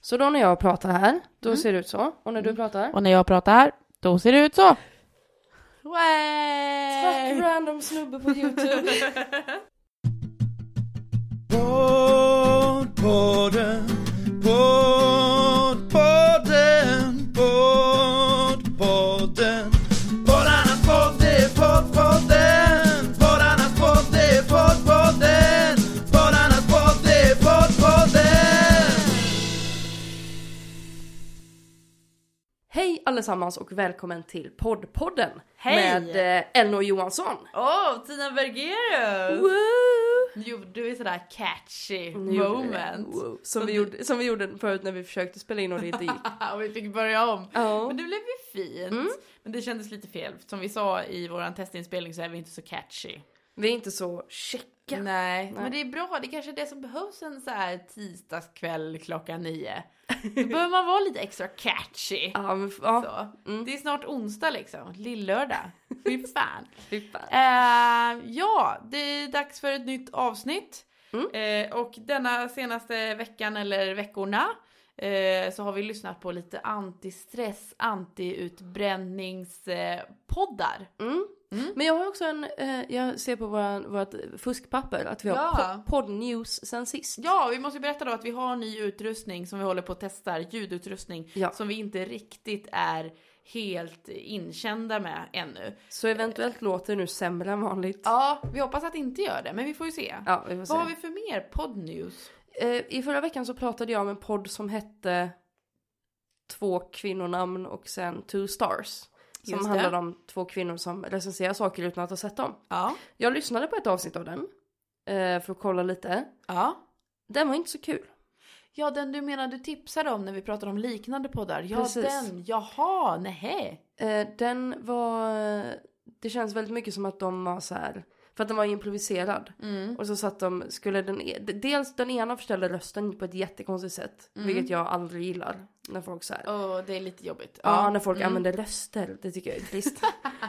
Så då när jag pratar här, då ser det ut så. Och när du pratar? Och när jag pratar, då ser det ut så. Tack random snubbe på YouTube. allesammans och välkommen till poddpodden. Hej! Med eh, Elno Johansson. Åh, oh, Tina Bergerus! Woo! Nu gjorde du sådär catchy Nu gjorde vi det. moment. Wow. Som, vi gjorde, som vi gjorde förut när vi försökte spela in och det inte gick. och vi fick börja om. Ja. Men det blev ju fint. Mm. Men det kändes lite fel. Som vi sa i våran testinspelning så är vi inte så catchy. Vi är inte så checka. Nej, men det är bra. Det kanske är det som behövs en så här tisdagskväll klockan nio. Då behöver man vara lite extra catchy. Ja, men, ja. Så. Mm. Det är snart onsdag liksom, lillördag. Fy fan. Fy fan. Eh, ja, det är dags för ett nytt avsnitt. Mm. Eh, och denna senaste veckan eller veckorna eh, så har vi lyssnat på lite antistress, antiutbränningspoddar. Mm. Mm. Men jag har också en, eh, jag ser på våra, vårt fuskpapper att vi har Ja. po- poddnews sen sist. Ja, vi måste ju berätta då att vi har ny utrustning som vi håller på att testa, ljudutrustning Ja. som vi inte riktigt är helt inkända med ännu. Så eventuellt låter det nu sämre än vanligt. Ja, vi hoppas att det inte gör det, men vi får ju se. Ja, vi får se. Vad har vi för mer poddnews? Eh, I förra veckan så pratade jag om en podd som hette Två kvinnonamn och sen Two Stars. Som Just det. handlade om två kvinnor som recenserar saker utan att ha sett dem. Ja, Jag lyssnade på ett avsnitt av den. Eh, för att kolla lite. ja. Den var inte så kul. Ja, den du menar du tipsade om när vi pratade om liknande poddar. Ja, Precis. den. Jaha, nej. Eh, den var... Det känns väldigt mycket som att de var så här. För att den var improviserad. Mm. Och så satt de, skulle den, e- dels den ena förställde rösten på ett jättekonstigt sätt. Mm. Vilket jag aldrig gillar. När folk så här. Åh, det är lite jobbigt. Ja, när folk Mm. använder röster. Det tycker jag är trist.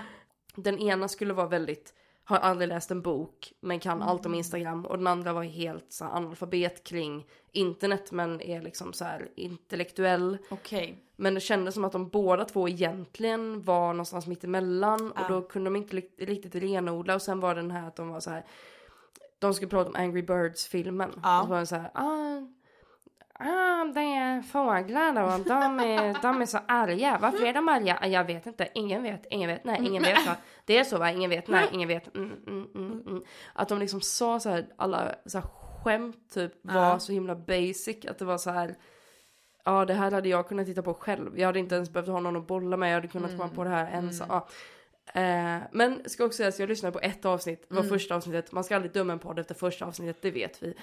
den ena skulle vara väldigt, har aldrig läst en bok men kan Mm. allt om Instagram. Och den andra var helt så här, analfabet kring internet men är liksom så här intellektuell. Okej. Men det kändes som att de båda två egentligen var någonstans mitt emellan Ja. och då kunde de inte riktigt renodla och sen var det den här att de var så här. De skulle prata om Angry Birds filmen. Ja. Och så var det så här. Ah, ah, det är fåglar och de är, de är så arga. Varför är de arga? Ah, Jag vet inte. Ingen vet. Ingen vet. Nej, ingen vet. Va? Det är så va? Ingen vet. Nej, ingen vet. Mm, mm, mm, mm. Att de liksom sa så här. Alla så här skämt typ var så himla basic. Att det var så här. Ja, det här hade jag kunnat titta på själv. Jag hade inte ens behövt ha någon att bolla med. Jag hade kunnat komma på det här ensam. Ja. Eh, men ska också säga att jag lyssnade på ett avsnitt. Det var första avsnittet. Man ska aldrig döma en podd efter första avsnittet, det vet vi.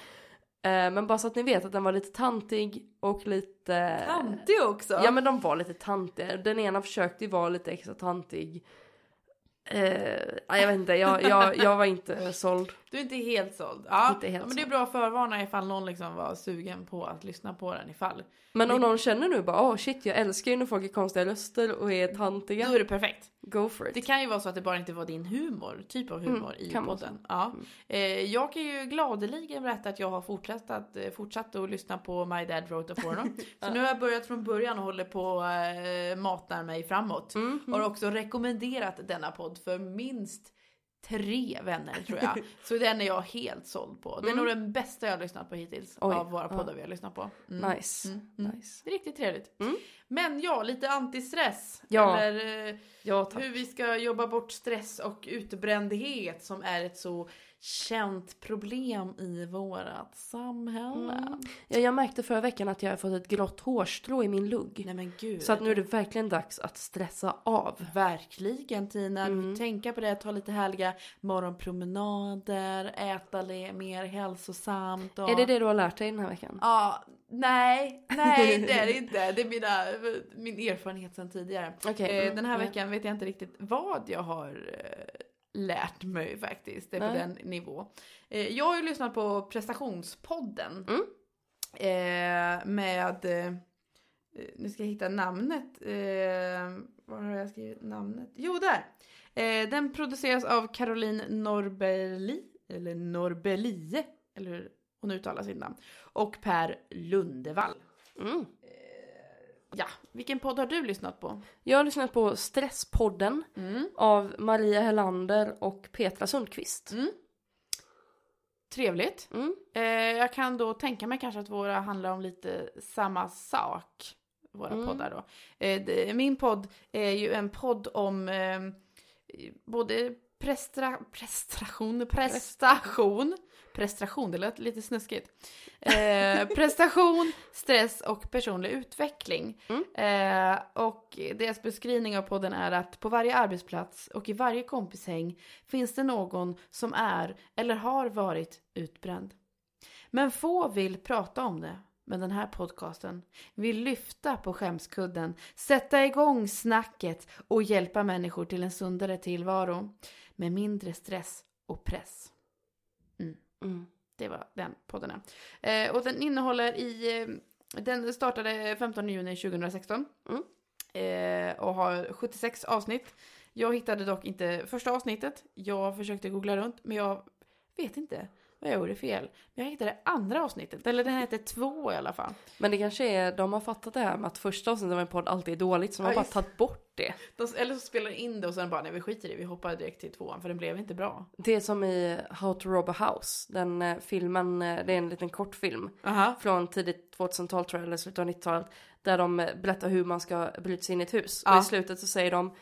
Eh, men bara så att ni vet att den var lite tantig och lite... Tantig också. Ja men de var lite tantiga. Den ena försökte ju vara lite extra tantig. Eh, ja, jag vet inte, jag, jag, jag var inte såld. Du är inte helt såld. Ja, Inte helt men det är bra att förvarna ifall någon liksom var sugen på att lyssna på den ifall. Men om någon känner nu bara åh shit jag älskar ju när folk är konstiga röster och är tantiga. Då är det perfekt. Go for it. Det kan ju vara så att det bara inte var din humor, typ av humor i kan podden. Ja. Eh, jag kan ju gladeligen berätta att jag har fortsatt att, eh, fortsatt att lyssna på My Dad Wrote a Porno. så nu har jag börjat från början och håller på eh, matar mig framåt. Mm, Har också rekommenderat denna podd för minst tre vänner tror jag. Så den är jag helt såld på. Det är nog den bästa jag har lyssnat på hittills Mm. Oj, av våra ja. poddar vi har lyssnat på. Mm. Nice. Mm, mm. nice. Det är riktigt trevligt. Men ja, lite antistress. Ja. Eller eh, Ja tack. hur vi ska jobba bort stress och utbrändhet som är ett så känt problem i vårat samhälle. Mm. Ja, jag märkte förra veckan att jag har fått ett grått hårstrå i min lugg. Nej men gud. Så att nu är det verkligen dags att stressa av. Verkligen Tina. Mm. Tänka på det, ta lite härliga morgonpromenader, äta mer hälsosamt. Och... Är det det du har lärt dig den här veckan? Ja, nej, nej det är det inte. Det är mina, min erfarenhet sedan tidigare. Okej, Eh, mm, den här veckan vet jag inte riktigt vad jag har eh, lärt mig faktiskt. Det är på den nivå. Eh, jag har ju lyssnat på prestationspodden. Mm. Eh, med, eh, nu ska jag hitta namnet. Eh, var har jag skrivit namnet? Jo, där! Eh, den produceras av Caroline Norberli, eller Norbelie, eller hur hon uttalar sitt namn. Och Per Lundevall. Mm. Ja, vilken podd har du lyssnat på? Jag har lyssnat på Stresspodden Mm. av Maria Hellander och Petra Sundqvist. Mm. Trevligt. Mm. Eh, jag kan då tänka mig kanske att våra handlar om lite samma sak. Våra Mm. poddar då. Eh, det, min podd är ju en podd om eh, både prestra, prestation, prestation, prestation, det lät lite snuskigt. Eh, prestation, stress och personlig utveckling. Mm. Eh, och deras beskrivning av podden är att på varje arbetsplats och i varje kompishäng finns det någon som är eller har varit utbränd. Men få vill prata om det. Men den här podcasten vill lyfta på skämskudden, sätta igång snacket och hjälpa människor till en sundare tillvaro med mindre stress och press. Mm. Det var den podden. Eh, och den innehåller i... Eh, den startade 15 juni 2016. Mm. Eh, och har 76 avsnitt. Jag hittade dock inte första avsnittet. Jag försökte googla runt, men jag vet inte vad jag gjorde fel. Men jag hittade andra avsnittet, eller den heter två i alla fall. Men det kanske är, de har fattat det här med att första avsnittet av en podd alltid är dåligt, så de har Ja, bara tagit bort det. De, eller så spelar de in det och sen bara, nej vi skiter i det, vi hoppar direkt till tvåan för den blev inte bra. Det är som i How to Rob a House, den eh, filmen, eh, det är en liten kortfilm Aha. från tidigt 2000-tal tror jag, eller slutet av 90-talet, där de eh, berättar hur man ska bryta sig in i ett hus. Ja. Och i slutet så säger de,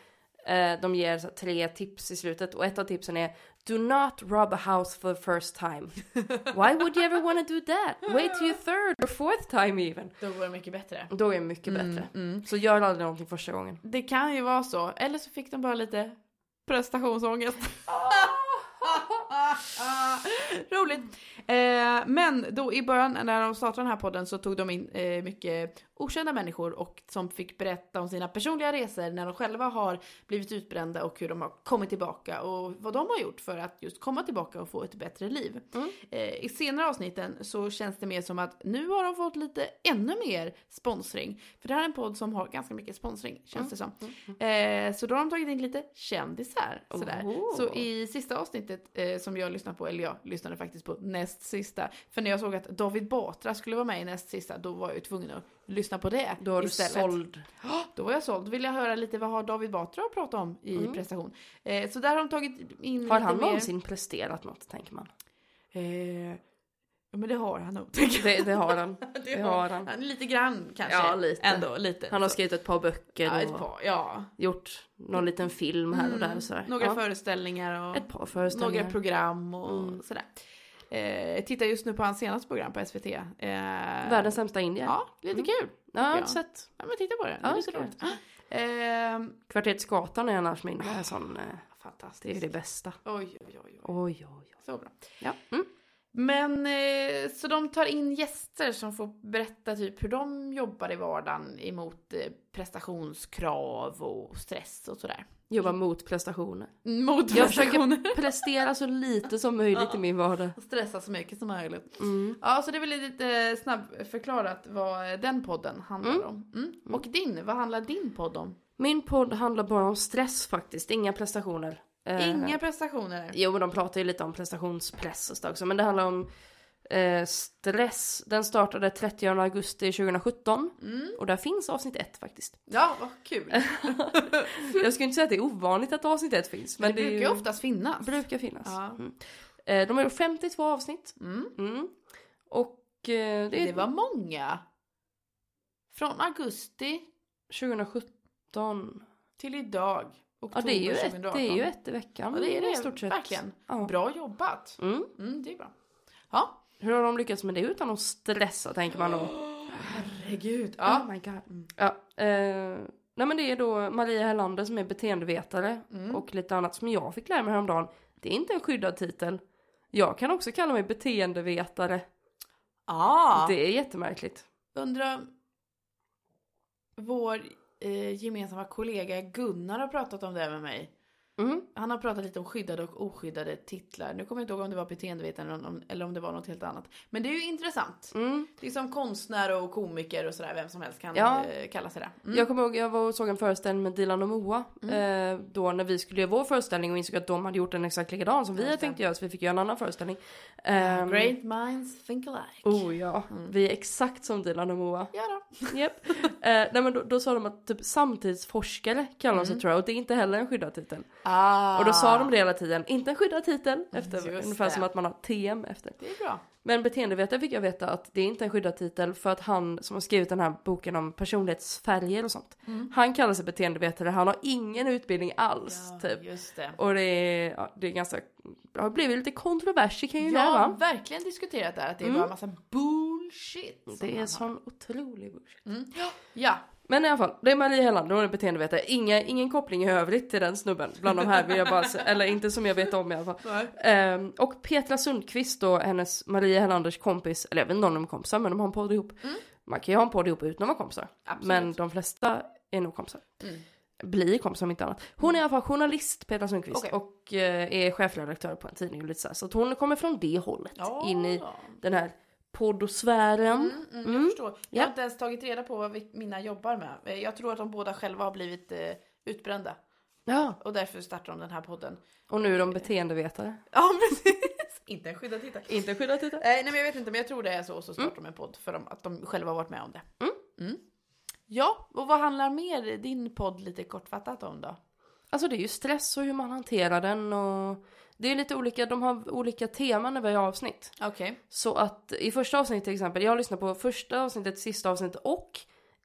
de ger tre tips i slutet, och ett av tipsen är Do not rob a house for the first time. Why would you ever want to do that? Wait till your third or fourth time even. Då går det mycket bättre. Då är det mycket Mm, bättre. mm. Så gör aldrig någonting första gången. Det kan ju vara så. Eller så fick de bara lite prestationsångest. Roligt. Eh, men då i början när de startade den här podden så tog de in eh, mycket okända människor och som fick berätta om sina personliga resor när de själva har blivit utbrända och hur de har kommit tillbaka och vad de har gjort för att just komma tillbaka och få ett bättre liv. Mm. Eh, I senare avsnitten så känns det mer som att nu har de fått lite ännu mer sponsring. För det här är en podd som har ganska mycket sponsring känns det som. Eh, så då har de tagit in lite kändisar. Sådär. Så i sista avsnittet eh, som jag lyssnade på, eller jag lyssnade faktiskt på näst sista. För när jag såg att David Batra skulle vara med i näst sista, då var jag ju tvungen att lyssna på det Då du istället. såld. Då var jag såld. Då vill jag höra lite vad har David Batra att prata om i Mm. prestation. Eh, så där har de tagit in Har han mer. någonsin presterat något, tänker man? Eh, men det har han nog. Det, det har han. Det har han. Han, lite grann kanske. Ja, lite. Ändå lite. Han har skrivit ett par böcker ja, ett och par, ja. gjort någon liten film här och där och sådär. Några ja. föreställningar och Ett par föreställningar. några program och Mm. sådär. Eh, tittar just nu på hans senaste program på SVT. Eh, Världens sämsta indier. Ja, lite Mm. kul. ja, jag har inte sett. Ja men titta på det. Det Ja, är ska jag. roligt. Eh, Kvarteret Skatan är annars min eh, sån, eh, det fantastiskt. är det bästa. Oj, oj, oj. Oj, oj, oj. Så bra. Ja. Mm. Men eh, så de tar in gäster som får berätta typ hur de jobbar i vardagen emot eh, prestationskrav och stress och sådär. Jobba mot prestationer. Mot Jag prestationer. försöker prestera så lite som möjligt i min vardag. Och stressa så mycket som möjligt. Mm. Ja, så det är väl lite snabbt förklarat vad den podden handlar Mm. om. Mm. Och din, vad handlar din podd om? Min podd handlar bara om stress faktiskt, inga prestationer. Eh, Inga prestationer. Jo, men de pratar ju lite om prestationspress och så också, men det handlar om eh, stress. Den startade 30 augusti 2017 Mm. och där finns avsnitt ett faktiskt. Ja, vad kul. Jag skulle inte säga att det är ovanligt att avsnitt ett finns, men det, det, brukar ju oftast finnas. brukar finnas. Ja. Mm. Eh, de har gjort 52 avsnitt. Mm. Mm. Och eh, det är Det var många. Från augusti 2017. till idag. Ja, det är, ju ett, 2018. det är ju ett i veckan. Ja, det är det. i stort sett. Verkligen. Ja. Bra jobbat. Mm. Mm, det är bra. Ja. Hur har de lyckats med det utan att stressa, tänker man då. Herregud. Ja. Oh my god. Ja, eh, nej men det är då Maria Hellander som är beteendevetare Mm. och lite annat som jag fick lära mig häromdagen. Det är inte en skyddad titel. Jag kan också kalla mig beteendevetare. Ah. Det är jättemärkligt. Undrar vår eh, gemensamma kollega Gunnar har pratat om det med mig. Mm. Han har pratat lite om skyddade och oskyddade titlar. Nu kommer jag inte ihåg om det var beteendevetare eller om, eller om det var något helt annat. Men det är ju intressant. Mm. Det är som konstnär och komiker och sådär, vem som helst kan Ja. eh, kalla sig det. Mm. Jag kommer ihåg, jag var och såg en föreställning med Dilan och Moa. Eh, då när vi skulle göra vår föreställning och insåg att de hade gjort en exakt likadan som vi hade tänkt göra. Så vi fick göra en annan föreställning. Ehm, Great minds think alike. Oh ja, vi är exakt som Dilan och Moa. Ja då. Japp. eh, nej men då, då sa de att typ samtidsforskare kallar de sig tror jag och det är inte heller en skyddad titel. Ah. Och då sa de det hela tiden, inte en skyddad titel, efter, Just ungefär det. som att man har TM efter. Det är bra. Men beteendevetare fick jag veta att det är inte en skyddad titel för att han som har skrivit den här boken om personlighetsfärger och sånt. Han kallar sig beteendevetare, han har ingen utbildning alls Ja, typ. just det. Och det är, ja, det är ganska, det har blivit lite kontroverser kring det Jag där har va? verkligen diskuterat det här, att det är Mm. bara massa bullshit. Det är sån otrolig bullshit. Mm. Ja. Men i alla fall, det är Marie Hellander, hon är beteendevetare. Inga, ingen koppling i övrigt till den snubben bland de här vill jag bara säga, eller inte som jag vet om i alla fall. Ehm, och Petra Sundqvist då, hennes Maria Hellanders kompis, eller jag vet inte om de är kompisar men de har en podd ihop. Man kan ju ha en podd ihop utan att vara kompisar. Absolut. Men de flesta är nog kompisar. Mm. Blir kompisar om inte annat. Hon är i alla fall journalist, Petra Sundqvist, Okej. och eh, är chefredaktör på en tidning och lite så här. Så att hon kommer från det hållet Ja. in i den här poddosfären. Mm, mm, jag Mm. förstår. Jag Ja. har inte ens tagit reda på vad vi, mina jobbar med. Eh, Jag tror att de båda själva har blivit eh, utbrända. Ja, Och därför startar de den här podden. och nu är de beteendevetare. Ja, precis. inte en skyddad titel. Inte skyddat titel. Nej, nej, men jag vet inte, men jag tror det är så. Och så startar de en podd för att de själva har varit med om det. Mm. Ja, och vad handlar mer din podd lite kortfattat om då? Alltså det är ju stress och hur man hanterar den och det är lite olika, de har olika teman i varje avsnitt. Okej. Så att i första avsnittet till exempel, jag lyssnar på första avsnittet, sista avsnittet och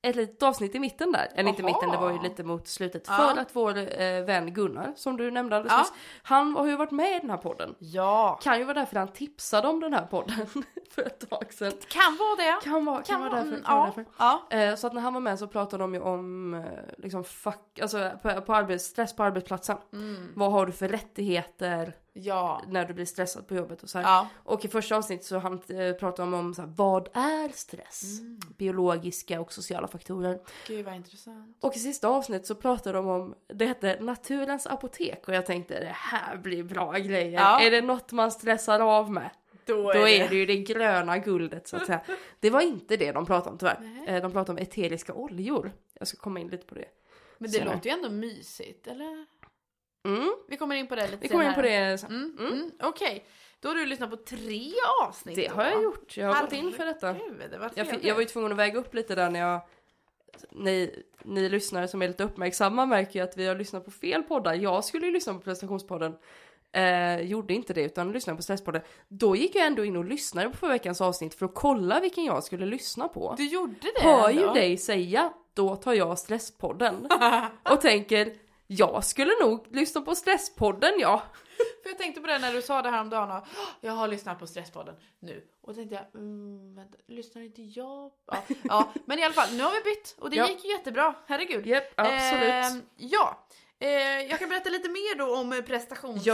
ett litet avsnitt i mitten där. Eller inte Jaha. mitten, det var ju lite mot slutet. Ja. För att vår eh, vän Gunnar, som du nämnde alldeles Ja. nyss, han har ju varit med i den här podden. Ja. Kan ju vara därför han tipsade om den här podden för ett tag sedan. Kan vara det. Kan vara, kan vara därför. mm, Kan vara ja. därför. ja. Eh, Så att när han var med så pratade de ju om eh, liksom fuck, alltså på, på arbets, stress på arbetsplatsen. Mm. Vad har du för rättigheter Ja. när du blir stressad på jobbet och så här. Ja. Och i första avsnittet så han eh, pratade de om så här, vad är stress? Mm. Biologiska och sociala faktorer. Gud vad intressant. Och i sista avsnittet så pratade de om, det hette Naturens apotek och jag tänkte det här blir bra grejer. Ja. Är det något man stressar av med? Då Då är det ju det gröna guldet så att säga. Det var inte det de pratade om tyvärr. Nej. Eh, De pratade om eteriska oljor. Jag ska komma in lite på det. Men det senare. låter ju ändå mysigt, eller? Mm, Vi kommer in på det lite vi kommer in på det sen. Mm, Mm. mm. Okej, då har du lyssnat på tre avsnitt Det då. har jag gjort. Jag har gått in för detta. Herregud, det var Jag, jag var ju tvungen att väga upp lite där när jag... Ni, ni lyssnare som är lite uppmärksamma märker ju att vi har lyssnat på fel poddar. Jag skulle ju lyssna på prestationspodden. Eh, gjorde inte det utan lyssnade på stresspodden. Då gick jag ändå in och lyssnade på förra veckans avsnitt för att kolla vilken jag skulle lyssna på. Du gjorde det Hör ju ändå. dig säga, då tar jag stresspodden. och tänker, jag skulle nog lyssna på stresspodden ja. För jag tänkte på det när du sa det här om dagen och "Åh, jag har lyssnat på Stresspodden nu. Och då tänkte jag, mm, vänta, lyssnar inte jag? Ja, ja, men i alla fall, nu har vi bytt och det Ja. gick ju jättebra, herregud. Japp, absolut. Ehm, ja, eh, jag kan berätta lite mer då om det. prestationspodden.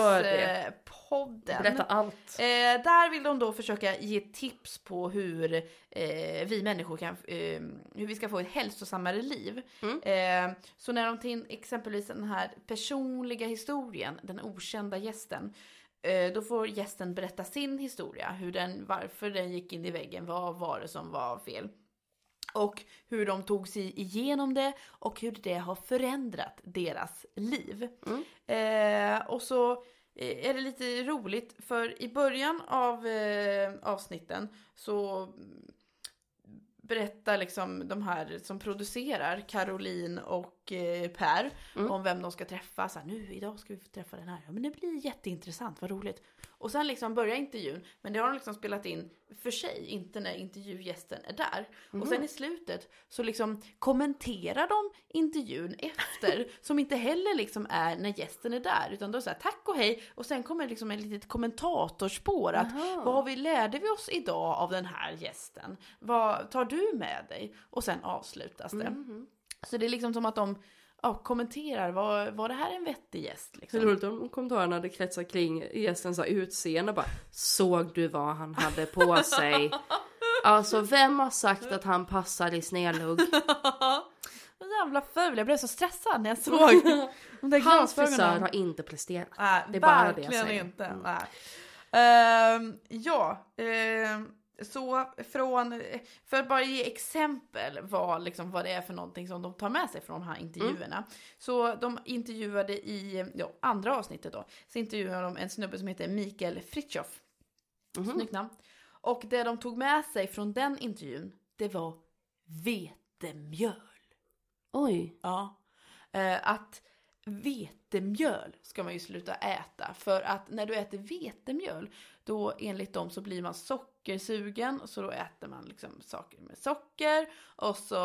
Berätta allt. Eh, där vill de då försöka ge tips på hur eh, vi människor kan, eh, hur vi ska få ett hälsosammare liv. Mm. Eh, så när de in exempelvis den här personliga historien, den okända gästen, eh, då får gästen berätta sin historia, hur den, varför den gick in i väggen, vad var det som var fel. Och hur de tog sig igenom det och hur det har förändrat deras liv. Mm. Eh, och så eh, är det lite roligt för i början av eh, avsnitten så berättar liksom de här som producerar, Caroline och eh, Per, Mm. om vem de ska träffa. Så här, nu idag ska vi få träffa den här. Ja, men det blir jätteintressant, vad roligt. Och sen liksom börjar intervjun, men det har de liksom spelat in för sig, inte när intervjugästen är där. Och sen i slutet så liksom kommenterar de intervjun efter, som inte heller liksom är när gästen är där, utan då här tack och hej, och sen kommer liksom ett litet kommentatorspår att Jaha. vad har vi, lärde vi oss idag av den här gästen? Vad tar du med dig? Och sen avslutas det. Mhm. Så det är liksom som att de ja, kommenterar, var, var det här en vettig gäst? Liksom? roligt om kommentarerna hade kretsat kring gästens utseende bara Såg du vad han hade på sig? Alltså vem har sagt att han passar i snedlugg? jävla ful. Jag blev så stressad när jag såg de där Hans frisör har inte presterat. Nej, Det är bara det jag verkligen säger. inte. Mm. Ehm, ja, ehm, så från, för att bara ge exempel vad, liksom, vad det är för någonting som de tar med sig från de här intervjuerna. Mm. Så de intervjuade i ja, andra avsnittet då, så intervjuade de en snubbe som heter Mikael Fritjof. Mhm. Snyggt namn. Och det de tog med sig från den intervjun, det var vetemjöl. Oj. Ja. Eh, att vetemjöl ska man ju sluta äta. För att när du äter vetemjöl, då enligt dem så blir man sockersugen. Så då äter man liksom saker med socker. Och så,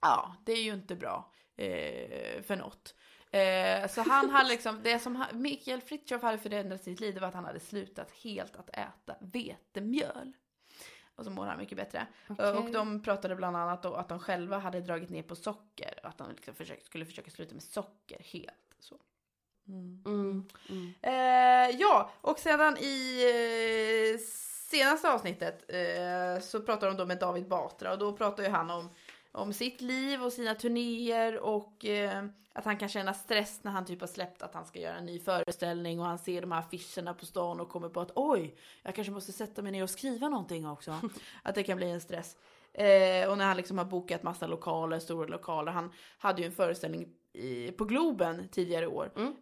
ja, det är ju inte bra eh, för något. Eh, så han hade liksom, det som han, Mikael Fritiof hade förändrat sitt liv det var att han hade slutat helt att äta vetemjöl. Och så mår han mycket bättre. Okej. Och de pratade bland annat då att de själva hade dragit ner på socker. Att de liksom försökt, skulle försöka sluta med socker helt. Så. Mm. Mm. Eh, ja, och sedan i eh, senaste avsnittet eh, så pratar de då med David Batra och då pratar ju han om, om sitt liv och sina turnéer och eh, att han kan känna stress när han typ har släppt att han ska göra en ny föreställning och han ser de här affischerna på stan och kommer på att oj, jag kanske måste sätta mig ner och skriva någonting också. att det kan bli en stress. Eh, och när han liksom har bokat massa lokaler, stora lokaler. Han hade ju en föreställning i, på Globen tidigare i år. Mm.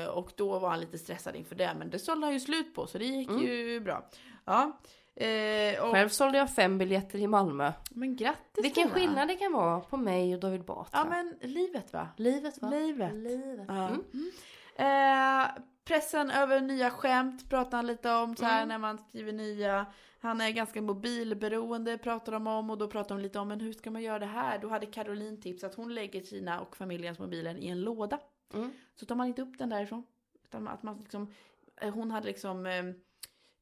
Eh, och då var han lite stressad inför det. Men det sålde han ju slut på så det gick Mm. ju bra. Ja. Eh, och, Själv sålde jag fem biljetter i Malmö. Men grattis Vilken Tina. skillnad det kan vara på mig och David Batra. Ja men livet va? Livet va? Livet. Livet. Ja. Mm. Eh, pressen över nya skämt pratar han lite om så här Mm. när man skriver nya. Han är ganska mobilberoende pratar de om och då pratar de lite om men hur ska man göra det här? Då hade Caroline tips att hon lägger sina och familjens mobiler i en låda. Mm. Så tar man inte upp den därifrån. Utan att man liksom, eh, hon hade liksom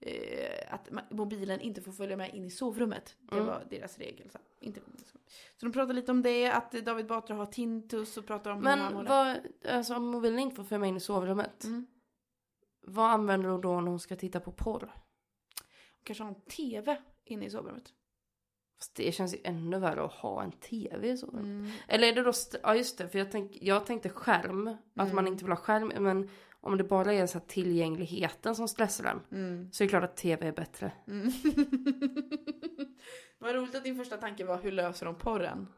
eh, att mobilen inte får följa med in i sovrummet. Det Mm. var deras regel. Så, inte, så de pratar lite om det, att David Batra har tintus och pratar om Men vad, alltså om mobilen inte får följa med in i sovrummet. Mm. Vad använder hon då när hon ska titta på porr? Kanske har en TV inne i sovrummet. Fast det känns ju ännu värre att ha en tv i sovrummet. Mm. Eller är det då, ja just det, för jag, tänk, jag tänkte skärm, att Mm. man inte vill ha skärm, men om det bara är så tillgängligheten som stressar den, Mm. så är det klart att tv är bättre. Mm. Vad roligt att din första tanke var hur löser de porren?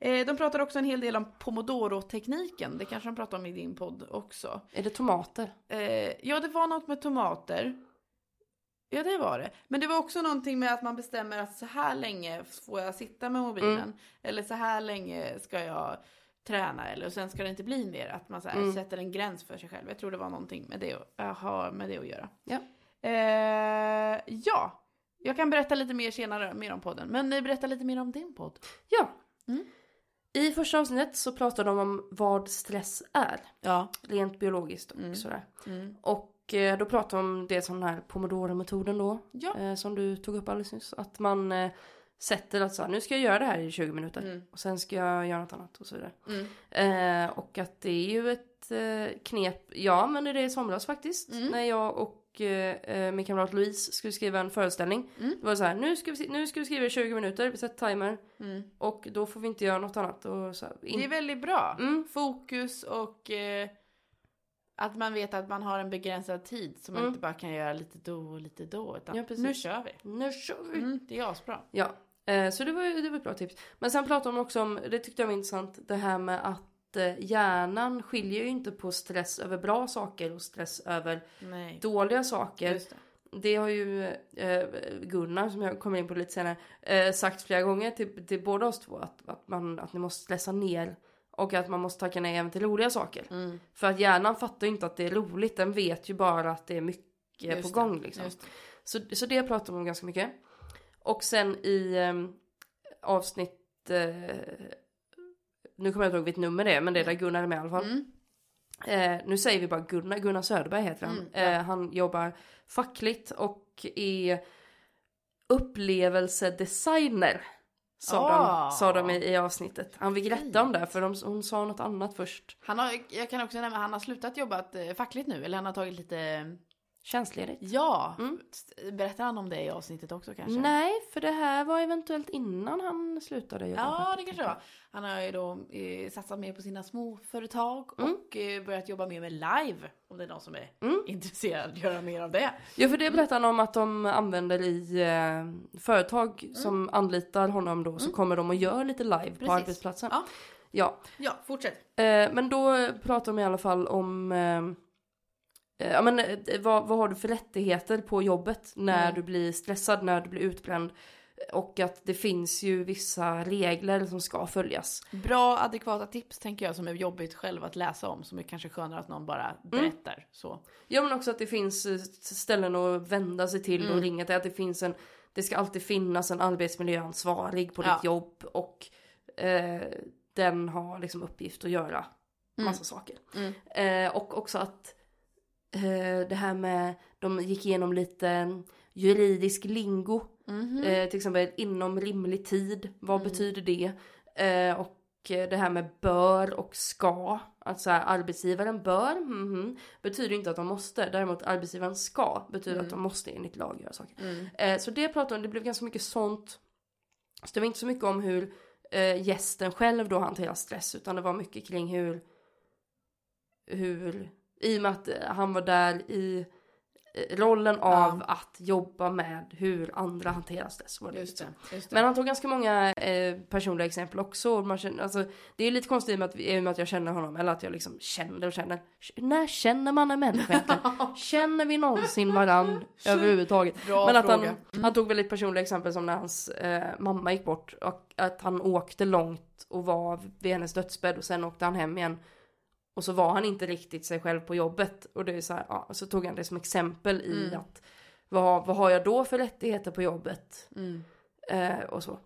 Eh, de pratar också en hel del om pomodoro-tekniken. Det kanske de pratar om i din podd också. Är det tomater? Eh, ja, det var något med tomater. Ja, det var det. Men det var också någonting med att man bestämmer att så här länge får jag sitta med mobilen. Mm. Eller så här länge ska jag träna. Eller och sen ska det inte bli mer. Att man så här Mm. sätter en gräns för sig själv. Jag tror det var någonting med det, att- har med det att göra. Ja. Eh, ja. Jag kan berätta lite mer senare mer om podden. Men eh, berätta lite mer om din podd. Ja. Mm. I första avsnittet så pratar de om vad stress är, Ja. rent biologiskt och Mm. sådär. Mm. Och eh, då pratar de om det som den här pomodoro-metoden då, Ja. eh, som du tog upp alldeles nyss. Att man eh, sätter att så här, nu ska jag göra det här i 20 minuter Mm. och sen ska jag göra något annat och så vidare. Mm. Eh, och att det är ju ett eh, knep, jag använde det i somras faktiskt. Mm. När jag och eh, eh, min kamrat Louise skulle skriva en föreställning. Mm. Det var så här, nu ska, vi, nu ska vi skriva i 20 minuter, vi sätter timer. Mm. Och då får vi inte göra något annat. Och så här, Det är väldigt bra. Mm. Fokus och eh, att man vet att man har en begränsad tid. Så man Mm. inte bara kan göra lite då och lite då. Utan Ja, nu kör vi. Nu kör vi! Mm, det är asbra. Ja, så det var det var ett bra tips. Men sen pratade de också om, det tyckte jag var intressant, det här med att eh, hjärnan skiljer ju inte på stress över bra saker och stress över Nej. dåliga saker. Det. Det har ju eh, Gunnar, som jag kommer in på lite senare, eh, sagt flera gånger till, till båda oss två att, att, man, att ni måste stressa ner och att man måste tacka nej även till roliga saker. Mm. För att hjärnan fattar ju inte att det är roligt, den vet ju bara att det är mycket Just på det, gång liksom. Så, så det pratar de om ganska mycket. Och sen i eh, avsnitt, eh, nu kommer jag inte ihåg vilket nummer det är, men det är där Gunnar är med i alla fall. Mm. Eh, nu säger vi bara Gunnar, Gunnar Söderberg heter han. Mm, ja. eh, han jobbar fackligt och är upplevelsedesigner. Sa, Ah. de, sa de i, i avsnittet. Han fick rätta om det för de, hon sa något annat först. Han har, jag kan också nämna han har slutat jobba eh, fackligt nu. Eller han har tagit lite tjänstledigt. Ja, Mm. berättar han om det i avsnittet också kanske? Nej, för det här var eventuellt innan han slutade jobba. Ja, på det kanske var. Han har ju då eh, satsat mer på sina småföretag Mm. och eh, börjat jobba mer med live. Om det är någon som är Mm. intresserad att göra mer av det. Ja, för det berättar han om att de använder i eh, företag som anlitar honom då, så kommer de och gör lite live på Precis. arbetsplatsen. Ja. Ja, Ja, fortsätt. eh, men då pratar de i alla fall om eh, Ja men eh, vad, vad har du för rättigheter på jobbet när Mm. du blir stressad, när du blir utbränd? Och att det finns ju vissa regler som ska följas. Bra adekvata tips tänker jag som är jobbigt själv att läsa om. Som är kanske skönare att någon bara berättar. Så. Ja men också att det finns eh, ställen att vända sig till Mm. och ringa till. Att det finns en, det ska alltid finnas en arbetsmiljöansvarig på Ja. ditt jobb. Och eh, den har liksom uppgift att göra massa saker. Mm. Eh, och också att eh, det här med, de gick igenom lite juridisk lingo. Mhm. Eh, till exempel inom rimlig tid, vad Mm. betyder det? Eh, och eh, det här med bör och ska. Att så här, arbetsgivaren bör, mhm, betyder inte att de måste. Däremot arbetsgivaren ska, betyder att de måste enligt lag göra saker. Mm. Eh, så det pratade om, det blev ganska mycket sånt. Så det var inte så mycket om hur eh, gästen själv då hanterar stress, utan det var mycket kring hur, hur, i och med att eh, han var där i eh, rollen av att jobba med hur andra hanterar stress. Var det Just det. Just det. men han tog ganska många eh, personliga exempel också. Man känner, alltså, det är lite konstigt med att, i och med att jag känner honom. Eller att jag liksom känner och känner. När känner man en människa egentligen? Känner vi någonsin varann överhuvudtaget? Bra Men att fråga. han, han tog väldigt personliga exempel som när hans eh, mamma gick bort. Och att han åkte långt och var vid hennes dödsbädd. Och sen åkte han hem igen. Och så var han inte riktigt sig själv på jobbet. Och det är så här, ja, så tog han det som exempel i Mm. att vad, vad har jag då för rättigheter på jobbet? Mm. Eh, och så.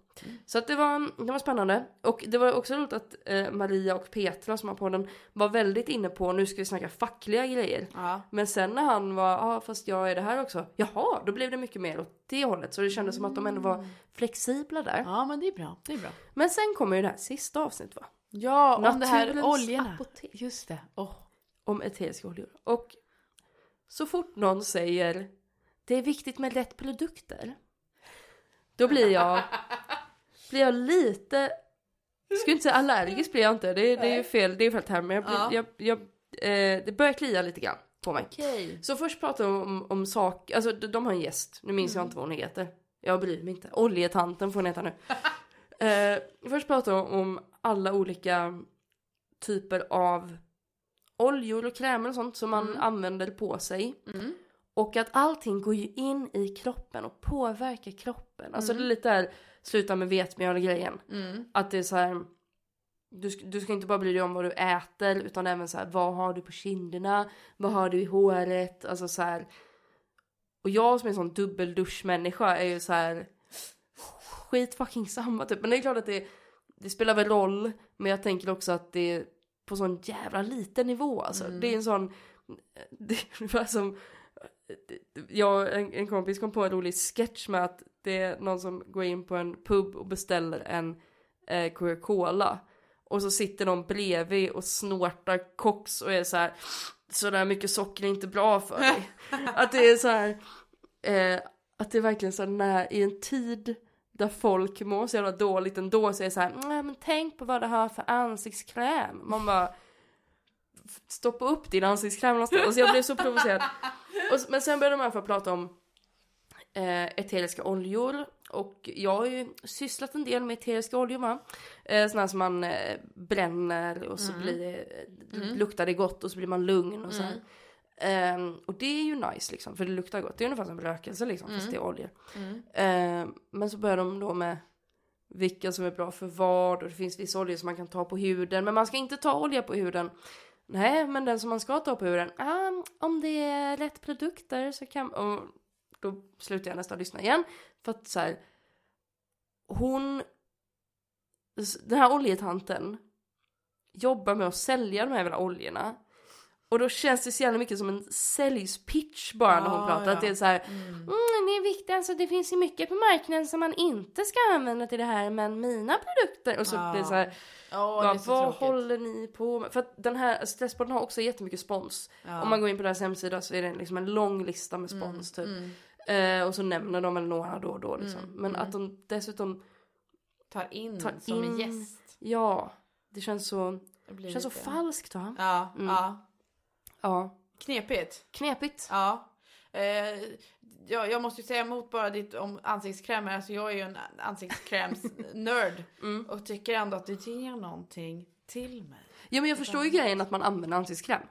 Så att det var, det var spännande. Och det var också roligt att eh, Maria och Petra som har på den var väldigt inne på nu ska vi snacka fackliga grejer. Ja. Men sen när han var, ja ah, fast jag är det här också. Jaha, då blev det mycket mer åt det hållet. Så det kändes som att de ändå var flexibla där. ja, men det är bra. Det är bra. Men sen kommer ju det här sista avsnittet va? Ja, om det här oljorna. apotek. Just det. Åh. Om eteriska oljor. Och så fort någon säger det är viktigt med rätt produkter. Då blir jag, blir jag lite, jag skulle inte säga allergisk blir jag inte, det, det är ju fel, det är fel term, men jag, blir, Ja. jag, jag, eh, det börjar klia lite grann på mig. Okej. Så först pratar de om, om sak, alltså de, de har en gäst, nu minns jag inte vad hon heter. Jag bryr mig inte. Oljetanten får hon heta nu. eh, först pratar de om alla olika typer av oljor och krämer och sånt som man Mm. använder på sig. Mm. Och att allting går ju in i kroppen och påverkar kroppen. Alltså Mm. det är lite där, sluta med vetmjöl grejen. Mm. Att det är så här. Du ska, du ska inte bara bry dig om vad du äter utan även så här, vad har du på kinderna? Vad har du i håret? Alltså så här. Och jag som är en sån dubbelduschmänniska är ju så här. Skit fucking samma typ. Men det är klart att det, det spelar väl roll. Men jag tänker också att det är på sån jävla liten nivå alltså. Mm. Det är en sån. Det är ungefär som. Jag en, en kompis kom på en rolig sketch med att det är någon som går in på en pub och beställer en eh, Coca-Cola. Och så sitter någon bredvid och snortar koks och är så här. Så där mycket socker är inte bra för dig. att det är så här. Eh, att det är verkligen så här när i en tid där folk mår så jävla dåligt ändå så är det så här. Nej men tänk på vad det har för ansiktskräm. Man bara. Stoppa upp din ansiktskräm någonstans. Alltså jag blev så provocerad. Och, men sen började de alla fall prata om eh, eteriska oljor. Och jag har ju sysslat en del med eteriska oljor va. Eh, sådana som man eh, bränner och så Mm. blir det, Mm. luktar det gott och så blir man lugn och så här. Mm. Ehm, och det är ju nice liksom, för det luktar gott. Det är ungefär som rökelse liksom, fast Mm. det är oljor. Mm. Ehm, men så börjar de då med vilka som är bra för vad och det finns vissa oljor som man kan ta på huden. Men man ska inte ta olja på huden. Nej, men den som man ska ta på huden, ah, om det är rätt produkter så kan... Och då slutar jag nästan lyssna igen. För att så här, hon... Den här oljetanten jobbar med att sälja de här jävla oljorna. Och då känns det så jävla mycket som en säljspitch bara när hon Ja, pratar. ja. Att det är så här, mm. det är viktigt, alltså det finns ju mycket på marknaden som man inte ska använda till det här, men mina produkter. Och så Ja. det är så här, det bara, så vad tråkigt. håller ni på med? För att den här Stresspodden har också jättemycket spons. Ja. Om man går in på deras hemsida så är det liksom en lång lista med spons typ. Eh, och så nämner de väl några då och då liksom. Men att de dessutom, Tar in Tar som en in- gäst. ja, det känns så, Det känns så falskt va? Ja, Mm. ja. Ja, Knepigt. knepigt. Ja. Eh, jag, jag måste ju säga emot bara ditt om ansiktskrämer. Alltså jag är ju en ansiktskräms-nörd. Mm. Och tycker ändå att det ger någonting till mig. Ja men jag förstår ju grejen att man använder ansiktskräm.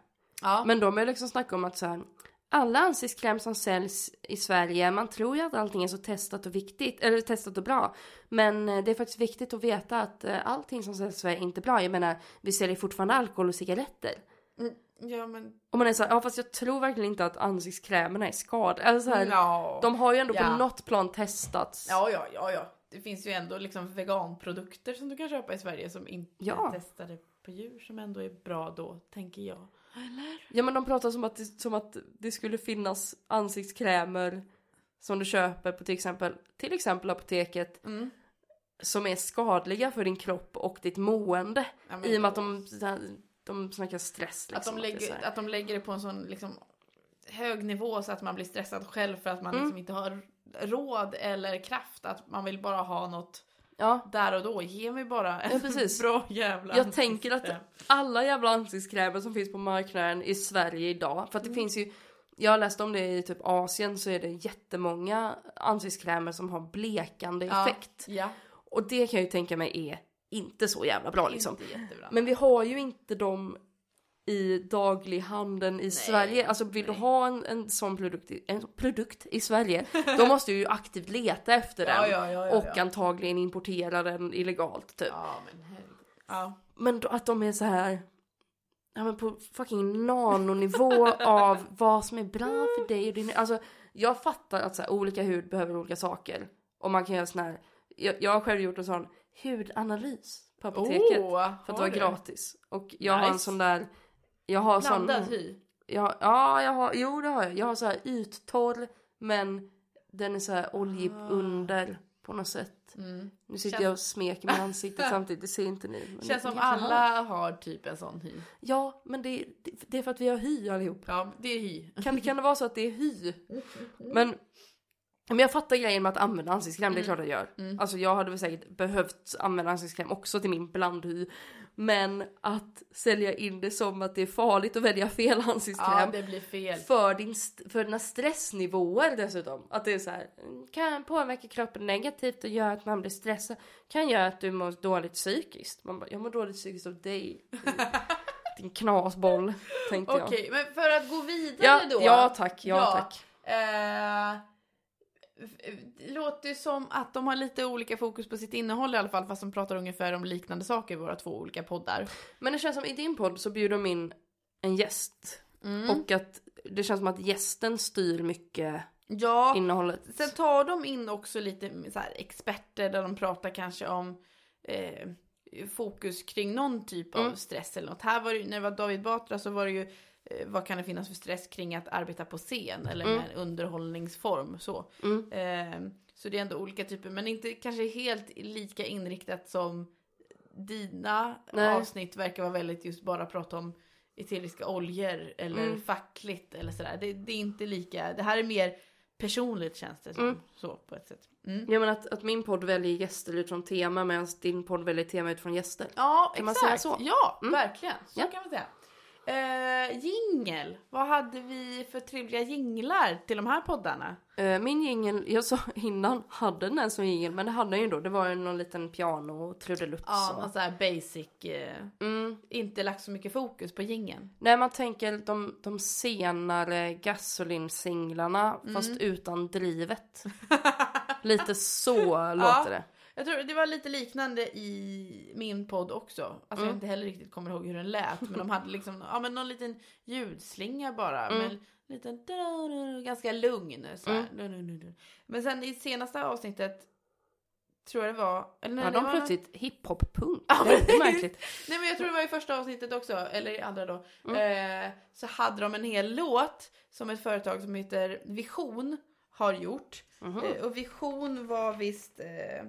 Ja. Men de har liksom snackat om att så här, alla ansiktskräm som säljs i Sverige, man tror ju att allting är så testat och viktigt, eller testat och bra. Men eh, det är faktiskt viktigt att veta att eh, allting som säljs i Sverige är inte bra. Jag menar, vi säljer fortfarande alkohol och cigaretter. Mm, ja men. Och man är så här, ja fast jag tror verkligen inte att ansiktskrämerna är skadliga. Alltså så här, Ja. De har ju ändå Ja. på något plan testats. ja, ja, ja, ja. Det finns ju ändå liksom veganprodukter som du kan köpa i Sverige som inte Ja. är testade på djur som ändå är bra då, tänker jag. Ja men de pratar som att, det, som att det skulle finnas ansiktskrämer som du köper på till exempel, till exempel apoteket Mm. som är skadliga för din kropp och ditt mående. Ja, I och med att de, de snackar stress liksom. Att de, lägger, att de lägger det på en sån liksom, hög nivå så att man blir stressad själv för att man Mm. liksom inte har råd eller kraft. Att man vill bara ha något Ja, där och då. Ge mig bara en Ja, precis. bra jävla jag tänker att alla jävla ansiktskrämer som finns på marknaden i Sverige idag, för att det Mm. finns ju jag har läst om det i typ Asien så är det jättemånga ansiktskrämer som har blekande Ja. effekt. Ja, Och det kan jag ju tänka mig är inte så jävla bra liksom. Men vi har ju inte dem i daglighandeln i Sverige. Alltså vill nej. du ha en, en sån produkt, i- en produkt i Sverige, då måste du ju aktivt leta efter den. Ja, ja, ja, och antagligen importera den illegalt typ. Men. Men då, att de är så här ja, men på fucking nanonivå av vad som är bra för dig och din... Alltså jag fattar att så här, olika hud behöver olika saker. Och man kan göra sån här... Jag, jag har själv gjort en sån hudanalys på apoteket. Oh, för att det var du? gratis. Och jag har en Nice. sån där... Jag har sån... Blandad hy. Jag, ja, jag har, jo det har jag. Jag har så här yttorr men den är så här oljig Ah. under på något sätt. Mm. Nu sitter Känns- jag och smeker med ansiktet samtidigt, det ser inte ni. men Känns det- som alla har typ en sån hy. Ja, men det, det, det är för att vi har hy allihop. Ja, det är hy. Kan, kan det vara så att det är hy? Men, men jag fattar grejen med att använda ansiktskräm, det är klart jag gör. Alltså jag hade väl säkert behövt använda ansiktskräm också till min blandhy. Men att sälja in det som att det är farligt att välja fel Ja, ansiktskräm. det blir fel. för, din, för dina stressnivåer dessutom. Att det är så här, kan påverka kroppen negativt och göra att man blir stressad. Kan göra att du mår dåligt psykiskt. Man bara, jag mår dåligt psykiskt av dig. Din knasboll, tänkte jag. Okej, men för att gå vidare Ja, då. ja tack, ja, Ja. tack. Eh, låter ju som att de har lite olika fokus på sitt innehåll i alla fall, fast de pratar ungefär om liknande saker i våra två olika poddar. Men det känns som i din podd så bjuder de in en gäst. Mm. Och att det känns som att gästen styr mycket Ja, innehållet. sen tar de in också lite så här, experter där de pratar kanske om eh, fokus kring någon typ av Mm. stress eller något. Här var det, ju- när det var David Batra så var det ju vad kan det finnas för stress kring att arbeta på scen eller Mm. med en underhållningsform så. Mm. Eh, så det är ändå olika typer, men inte kanske helt lika inriktat som dina Nej. avsnitt verkar vara väldigt just bara prata om eteriska oljor eller Mm. fackligt eller sådär. Det, det är inte lika, det här är mer personligt känns det som. Mm. Så på ett sätt. Mm. Ja men att, att min podd väljer gäster utifrån tema medan din podd väljer tema utifrån gäster. Ja, Kan man exakt. säga så? Ja, Mm. verkligen. Så Ja. kan man säga. Eh, jingel. Vad hade vi för trevliga jinglar till de här poddarna? Eh, Min jingel, jag sa innan, hade den som jingel men det hade den ju då. Det var ju någon liten piano trudelutt Ja, så. någon sån här basic. Eh, Mm. inte lagt så mycket fokus på jingeln. När man tänker de, de senare Gasolin-singlarna fast Mm. utan drivet. Lite så låter det. Jag tror det var lite liknande i min podd också. Alltså Mm. jag inte heller riktigt kommer ihåg hur den lät. Men de hade liksom, ja men någon liten ljudslinga bara. Mm. Med en liten, ganska lugn så. Mm. Men sen i senaste avsnittet tror jag det var. Eller nej, Ja, det de var plötsligt hiphop-punk. Ja, Väldigt men- märkligt. Nej men jag tror det var i första avsnittet också, eller i andra då. Mm. Eh, så hade de en hel låt som ett företag som heter Vision har gjort. Mhm. Eh, och Vision var visst, eh,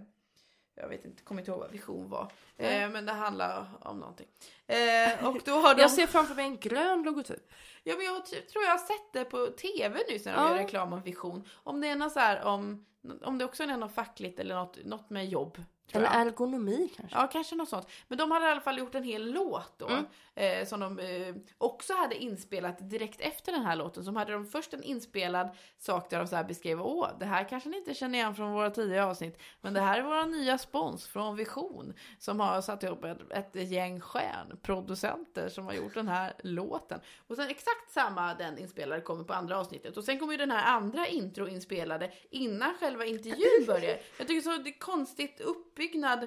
jag vet inte, kommer inte ihåg vad Vision var. Eh, men det handlar om någonting. Eh, och då har de... Jag ser framför mig en grön logotyp. Ja men jag tror jag har sett det på tv nyss när de Ja. gör reklam om Vision. Om det är något så här om, om det också är något fackligt eller något, något med jobb. Eller jag. ergonomi kanske. Ja, kanske något sånt. Men de hade i alla fall gjort en hel låt då. Mm. Eh, som de eh, också hade inspelat direkt efter den här låten. Som hade de först en inspelad sak där de så här beskrev, åh, det här kanske ni inte känner igen från våra tidigare avsnitt. Men det här är våra nya spons från Vision. Som har satt ihop ett, ett gäng stjärnproducenter som har gjort den här låten. Och sen exakt samma den inspelade kommer på andra avsnittet. Och sen kommer ju den här andra intro inspelade innan själva intervjun börjar. Jag tycker så det är konstigt uppbyggnad.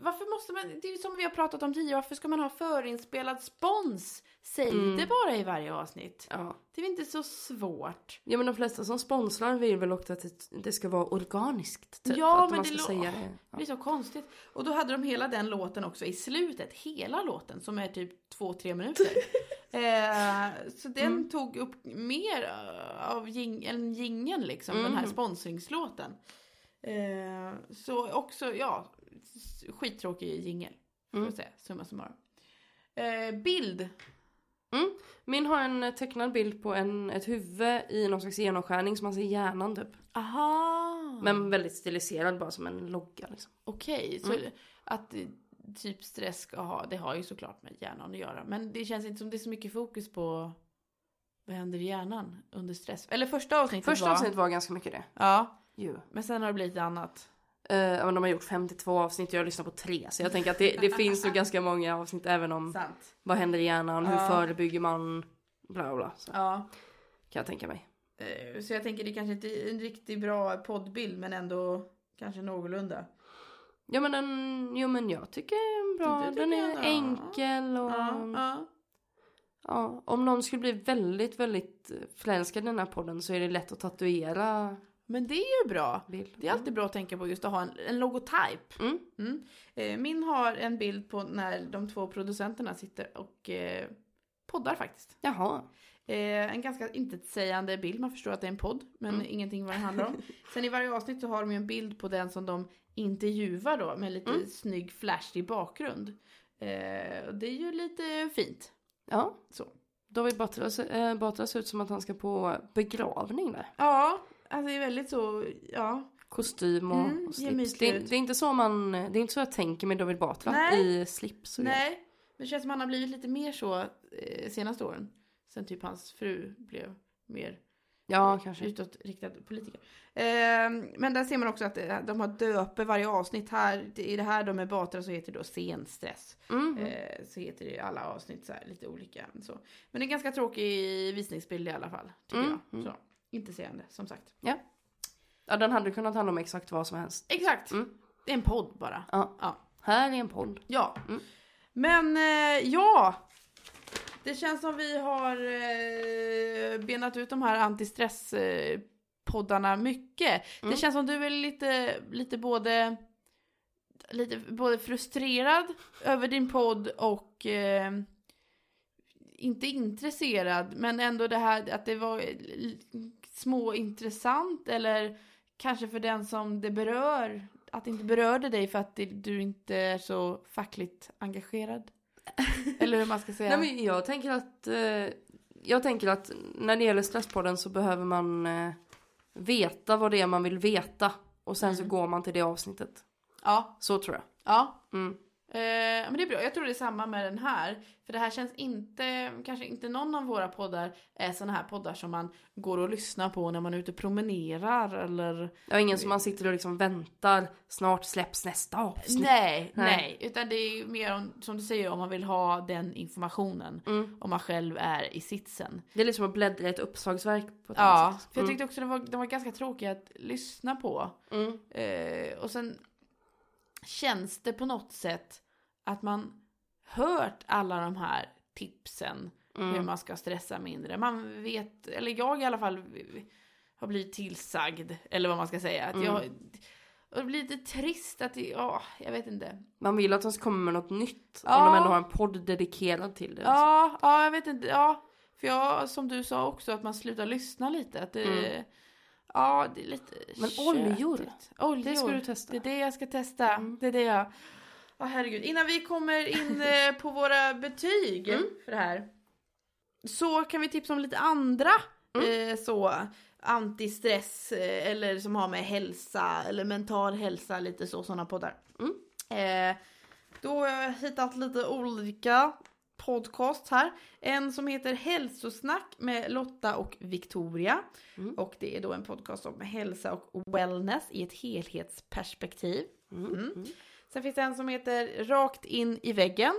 Varför måste man, det är som vi har pratat om tidigare, varför ska man ha förinspelad spons? Säg Mm. det bara i varje avsnitt. Ja. Det är väl inte så svårt. ja, men de flesta som sponsrar vill väl också att det, det ska vara organiskt. Typ. Ja, att men man det ska lå- säga det. Det Ja. blir så konstigt. Och då hade de hela den låten också i slutet, hela låten som är typ två, tre minuter. eh, så den Mm. tog upp mer av jing, än jingeln liksom, den här Mm. sponsringslåten. Eh, så också, ja, skittråkig jingel. Mm. säga, summa summarum. Eh, bild. Min har en tecknad bild på en, ett huvud i någon slags genomskärning som man ser hjärnan typ. Aha. Men väldigt stiliserad bara som en logga liksom. Okej, så Mm. att eh, typ stress ska ha, det har ju såklart med hjärnan att göra. Men det känns inte som det är så mycket fokus på vad händer i hjärnan under stress. Eller första avsnittet Första var... avsnittet var ganska mycket det. Ja, Ju. men sen har det blivit annat. Uh, men de har gjort 52 avsnitt och jag har lyssnat på tre. Så jag tänker att det, det finns nog ganska många avsnitt även om Sant. vad händer i hjärnan, hur Ja. förebygger man, bla bla. Så Ja. kan jag tänka mig. Eh, Så jag tänker det kanske inte är en riktigt bra poddbild men ändå kanske någorlunda. Ja men den, jo men jag tycker den är bra. Tycker Den är enkel och Ja, ja. ja, om någon skulle bli väldigt, väldigt förälskad i den här podden så är det lätt att tatuera Men det är ju bra. bild. Det är alltid bra att tänka på just att ha en, en logotyp. Mm. Mm. Eh, Min har en bild på när de två producenterna sitter och eh, poddar faktiskt. Jaha. Eh, en ganska intetsägande bild, man förstår att det är en podd, men Mm. ingenting vad det handlar om. Sen i varje avsnitt så har de ju en bild på den som de intervjuar då, med lite Mm. snygg flashig bakgrund. Eh, och det är ju lite fint. Ja. Så. David Batra, äh, Batra ser ut som att han ska på begravning där. Ja, alltså det är väldigt så, ja. Kostym och, Mm, och slips. Det, det är inte så man, det är inte så jag tänker med David Batra Nej. i slips och grejer. Nej, men det känns som han har blivit lite mer så eh, senaste åren. Sen typ hans fru blev mer Ja, kanske. utåtriktad politiker. Eh, men där ser man också att eh, de har döper varje avsnitt här. I det här då med Batra så heter det då scenstress. Mm. Eh, så heter det i alla avsnitt så här lite olika. Så. Men det är ganska tråkig visningsbild i alla fall. Tycker Mm, jag. mm. Så. Inte seende som sagt. Ja, den hade kunnat handla om exakt vad som helst. Exakt. Mm. Det är en podd bara. Ja. Ja. Här är en podd. Ja. Mm. Men eh, ja. Det känns som vi har eh, benat ut de här antistress eh, poddarna mycket. Mm. Det känns som du är lite, lite både lite både frustrerad över din podd och eh, inte intresserad men ändå det här att det var små intressant eller kanske för den som det berör att det inte berörde dig för att du inte är så fackligt engagerad. eller hur man ska säga. Nej, men jag tänker att eh, jag tänker att när det gäller Stresspodden så behöver man eh, veta vad det är man vill veta och sen så Mm. går man till det avsnittet. Ja, Så tror jag. ja. Mm. Eh, men det är bra, jag tror det är samma med den här. För det här känns inte, kanske inte någon av våra poddar är såna här poddar som man går och lyssnar på när man är ute och promenerar eller är ingen som man sitter och liksom väntar snart släpps nästa avsnitt. Nej, nej, Nej. Utan det är mer om, som du säger, om man vill ha den informationen. Mm. Om man själv är i sitsen. Det är liksom att bläddra i ett uppslagsverk på ett Ja, annat sätt. för jag Mm. tyckte också det var, det var ganska tråkiga att lyssna på. Mm. Eh, och sen känns det på något sätt att man hört alla de här tipsen hur Mm. man ska stressa mindre. Man vet, eller jag i alla fall har blivit tillsagd, eller vad man ska säga. Att Mm. jag, Och det blir lite trist att ja, jag vet inte. Man vill att de ska komma med något nytt. Ja. Om de ändå har en podd dedikerad till det. Ja, ja, jag vet inte, ja. För jag, som du sa också, att man slutar lyssna lite. Att det, Mm. Ja, det är lite Men oljor, Oljor. Det ska du testa. Det är det jag ska testa. Mm. Det är det jag... Ja, herregud. Innan vi kommer in eh, på våra betyg Mm. för det här. Så kan vi tipsa om lite andra Mm. eh, så antistress eh, eller som har med hälsa eller mental hälsa lite så sådana poddar. Mm. Eh, då har jag hittat lite olika podcast här. En som heter Hälsosnack med Lotta och Victoria. Mm. Och det är då en podcast om hälsa och wellness i ett helhetsperspektiv. Mm. Mm. Mm. Sen finns det en som heter Rakt in i väggen.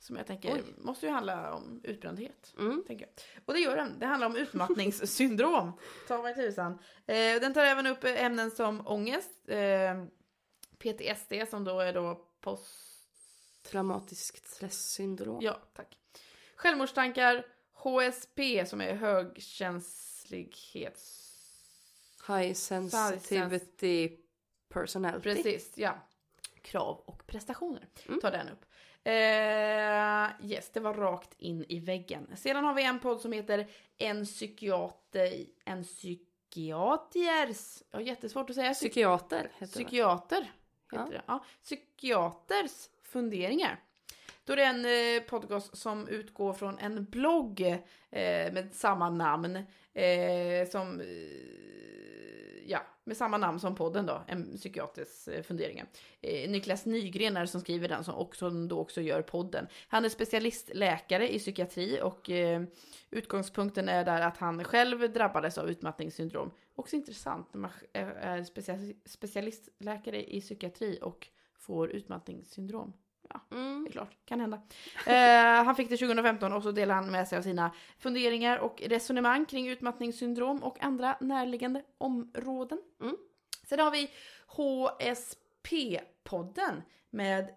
Som jag tänker Oj. måste ju handla om utbrändhet. Mm. Tänker jag. Och det gör den. Det handlar om utmattningssyndrom. Ta mig tusan. Eh, den tar även upp ämnen som ångest, eh, PTSD som då är då post... Traumatiskt stresssyndrom. Ja, tack. Självmordstankar, HSP som är högkänslighets... High sensitivity personality. Precis, ja. Krav och prestationer Mm. tar den upp. Eh, yes, det var rakt in i väggen. Sedan har vi en podd som heter En psykiater... En psykiaters... Jag har jättesvårt att säga. Psy- Psykiater heter det. psykiater. Heter Ja. det. Ja. Psykiaters funderingar. Då är det en eh, podcast som utgår från en blogg eh, med samma namn. Eh, som, eh, ja, med samma namn som podden då, en psykiatrisk eh, funderingar. Eh, Niklas Nygren är det som skriver den som också, då också gör podden. Han är specialistläkare i psykiatri och eh, utgångspunkten är där att han själv drabbades av utmattningssyndrom. Också intressant när man är är special- specialistläkare i psykiatri och får utmattningssyndrom. Det Mm. är klart, kan hända. Eh, han fick det 2015 och så delade han med sig av sina funderingar och resonemang kring utmattningssyndrom och andra närliggande områden. Mm. Sen har vi HSP-podden med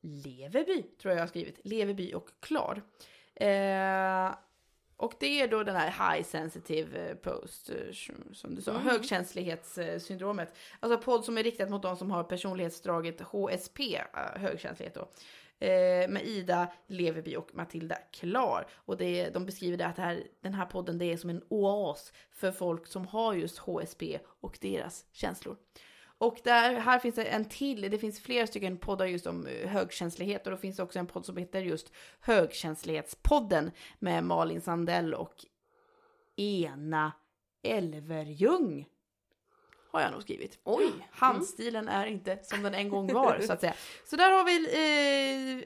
Leverby, tror jag jag har skrivit. Leverby och Klar. Eh, och det är då den här high sensitive eh, post, eh, som du sa, Mm. högkänslighetssyndromet. Alltså podd som är riktat mot de som har personlighetsdraget HSP, eh, högkänslighet då. Eh, med Ida Leverby och Matilda Klar. Och det, de beskriver det att det här, den här podden det är som en oas för folk som har just HSP och deras känslor. Och där, här finns det en till, det finns flera stycken poddar just om eh, högkänslighet och det finns också en podd som heter just Högkänslighetspodden med Malin Sandell och Ena Elverjung. Har jag nog skrivit. Oj. Handstilen är inte som den en gång var så att säga. Så där har vi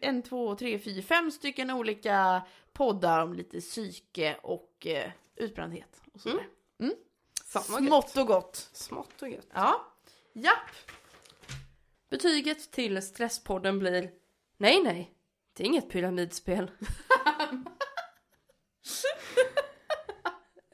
eh, en, två, tre, fyra, fem stycken olika poddar om lite psyke och eh, utbrändhet. Och sådär. Vad gött. Smått och gott. Smått och gött. Ja. Japp. Betyget till Stresspodden blir Nej, nej. Det är inget pyramidspel.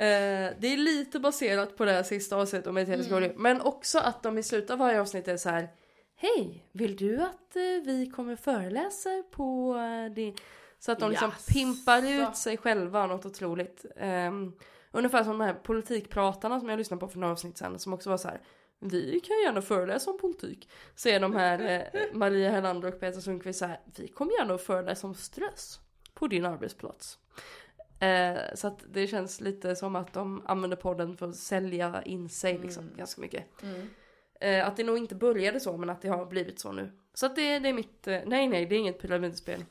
Eh, det är lite baserat på det här sista avsnittet om ETS mm. Men också att de i slutet av varje avsnitt är så här Hej, vill du att eh, vi kommer föreläsa på eh, din... Så att de liksom Jaså. pimpar ut sig själva något otroligt. Um, ungefär som de här politikpratarna som jag lyssnade på för några avsnitt sedan som också var så här. Vi kan gärna föreläsa om politik. Är de här eh, Maria Helander och Peter Sundqvist så här. Vi kommer gärna att föreläsa om stress på din arbetsplats. Eh, så att det känns lite som att de använder podden för att sälja in sig liksom Mm. ganska mycket. Eh, att det nog inte började så men att det har blivit så nu. Så att det, det är mitt, eh, nej nej det är inget pyramidspel.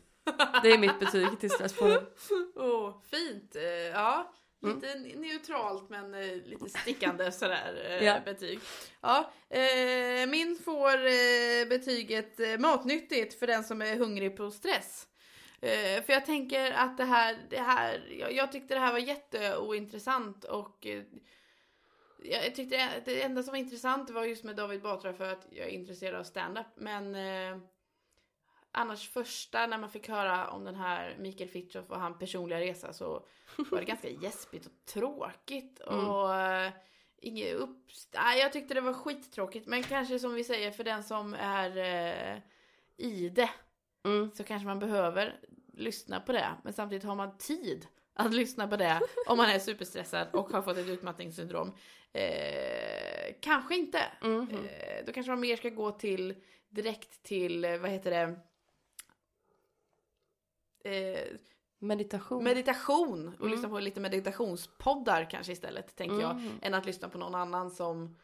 Det är mitt betyg till Stresspodden. Åh, fint. Eh, Mm. lite neutralt men eh, lite stickande sådär eh, Ja. betyg. Ja, eh, min får betyget matnyttigt för den som är hungrig på stress. För jag tänker att det här, det här jag, tyckte det här var jätteointressant och jag tyckte det, enda som var intressant var just med David Batra för att jag är intresserad av stand-up. Men annars första när man fick höra om den här Mikael Fritiof och han personliga resa så var det ganska gäspigt och tråkigt. Mm. Och eh, inget upp... Nej, jag tyckte det var skittråkigt. Men kanske som vi säger för den som är eh, i det Mm. så kanske man behöver lyssna på det. Men samtidigt har man tid att lyssna på det om man är superstressad och har fått ett utmattningssyndrom. Eh, kanske inte. Mhm. Eh, då kanske man mer ska gå till direkt till, eh, vad heter det? Eh, Meditation. meditation och Mm. lyssna på lite meditationspoddar kanske istället tänker jag. Mm. Än att lyssna på någon annan som,